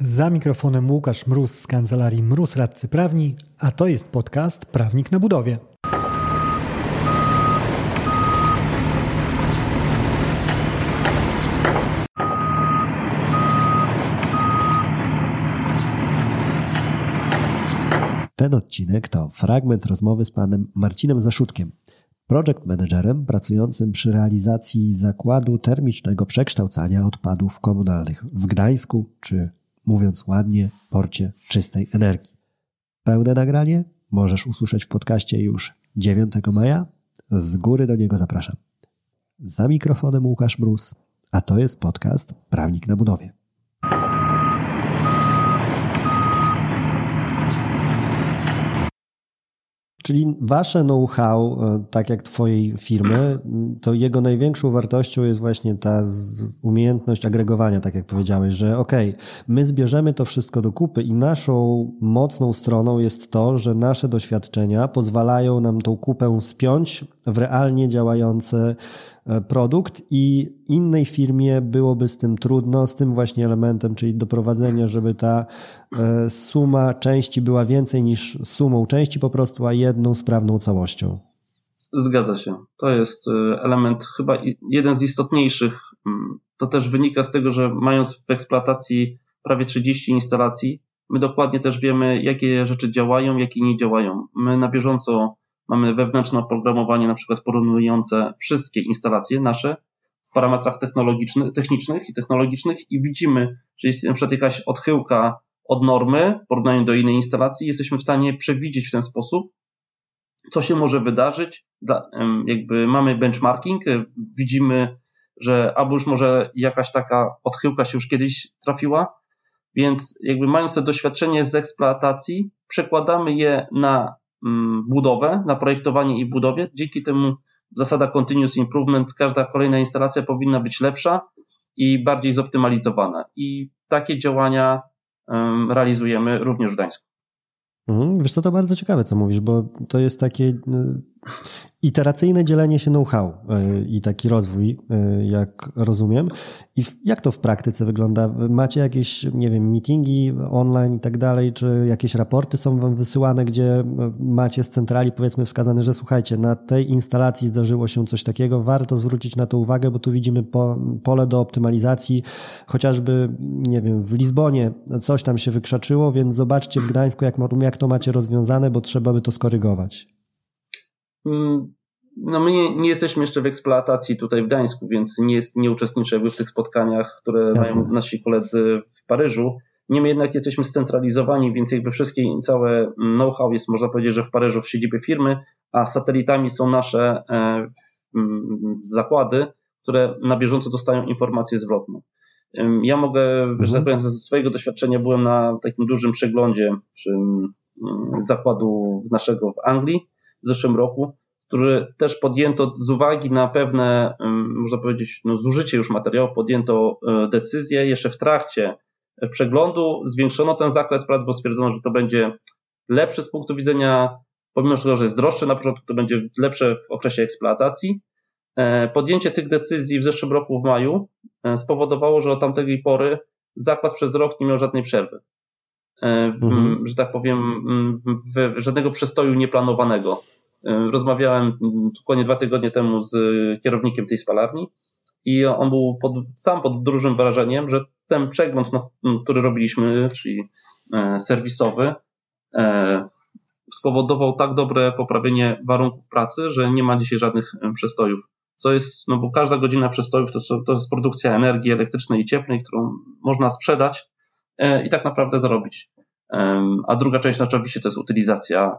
Za mikrofonem Łukasz Mróz z kancelarii Mróz Radcy Prawni, a to jest podcast Prawnik na budowie. Ten odcinek to fragment rozmowy z panem Marcinem Zaszutkiem, project managerem pracującym przy realizacji zakładu termicznego przekształcania odpadów komunalnych w Gdańsku, czy mówiąc ładnie, porcie czystej energii. Pełne nagranie możesz usłyszeć w podcaście już 9 maja. Z góry do niego zapraszam. Za mikrofonem Łukasz Mróz, a to jest podcast Prawnik na budowie. Czyli wasze know-how, e, tak jak twojej firmy, to jego największą wartością jest właśnie ta umiejętność agregowania, tak jak powiedziałeś, że okej, okay, my zbierzemy to wszystko do kupy i naszą mocną stroną jest to, że nasze doświadczenia pozwalają nam tą kupę spiąć w realnie działające produkt i innej firmie byłoby z tym trudno, z tym właśnie elementem, czyli doprowadzenie, żeby ta e, suma części była więcej niż sumą części po prostu, a jedną sprawną całością. Zgadza się. To jest e, element chyba jeden z istotniejszych. Mm, to też wynika z tego, że mając w eksploatacji prawie 30 instalacji, my dokładnie też wiemy, jakie rzeczy działają, jakie nie działają. My na bieżąco Mamy wewnętrzne oprogramowanie, na przykład porównujące wszystkie instalacje nasze w parametrach technologicznych, technicznych i technologicznych i widzimy, że jest na przykład jakaś odchyłka od normy w porównaniu do innej instalacji, jesteśmy w stanie przewidzieć w ten sposób, co się może wydarzyć. Jakby mamy benchmarking, y, widzimy, że albo już może jakaś taka odchyłka się już kiedyś trafiła, więc jakby mając to doświadczenie z eksploatacji, przekładamy je na budowę, na projektowanie i budowie. Dzięki temu zasada continuous improvement, każda kolejna instalacja powinna być lepsza i bardziej zoptymalizowana. I takie działania realizujemy również w Gdańsku. Mhm. Wiesz co, to bardzo ciekawe, co mówisz, bo to jest takie y, iteracyjne dzielenie się know-how y, i taki rozwój, y, jak rozumiem. I jak to w praktyce wygląda? Macie jakieś, nie wiem, meetingi online i tak dalej, czy jakieś raporty są wam wysyłane, gdzie macie z centrali powiedzmy wskazane, że słuchajcie, na tej instalacji zdarzyło się coś takiego, warto zwrócić na to uwagę, bo tu widzimy po, pole do optymalizacji, chociażby, nie wiem, w Lizbonie coś tam się wykrzaczyło, więc zobaczcie w Gdańsku, jak, jak to macie rozwiązane, bo trzeba by to skorygować. Mm, no my nie, nie, jesteśmy jeszcze w eksploatacji tutaj w Gdańsku, więc nie, jest, nie uczestniczymy w tych spotkaniach, które Jasne. mają nasi koledzy w Paryżu. Niemniej jednak jesteśmy scentralizowani, więc jakby wszystkie, całe know-how jest, można powiedzieć, że w Paryżu w siedzibie firmy, a satelitami są nasze e, zakłady, które na bieżąco dostają informacje zwrotne. Ja mogę, mhm. że tak powiem, ze swojego doświadczenia byłem na takim dużym przeglądzie przy zakładu naszego w Anglii w zeszłym roku, który też podjęto z uwagi na pewne, można powiedzieć, no, zużycie już materiałów, podjęto e, decyzję jeszcze w trakcie przeglądu, zwiększono ten zakres prac, bo stwierdzono, że to będzie lepsze z punktu widzenia, pomimo tego, że jest droższe na początku, to będzie lepsze w okresie eksploatacji. E, podjęcie tych decyzji w zeszłym roku w maju e, spowodowało, że od tamtej pory zakład przez rok nie miał żadnej przerwy. Mhm. Że tak powiem, żadnego przestoju nieplanowanego. E, rozmawiałem dokładnie dwa tygodnie temu z kierownikiem tej spalarni i on był pod, sam pod dużym wrażeniem, że ten przegląd, no, który robiliśmy, czyli e, serwisowy, e, spowodował tak dobre poprawienie warunków pracy, że nie ma dzisiaj żadnych przestojów. Co jest, no bo każda godzina przestojów to, to jest produkcja energii elektrycznej i cieplnej, którą można sprzedać i tak naprawdę zarobić. A druga część oczywiście to jest utylizacja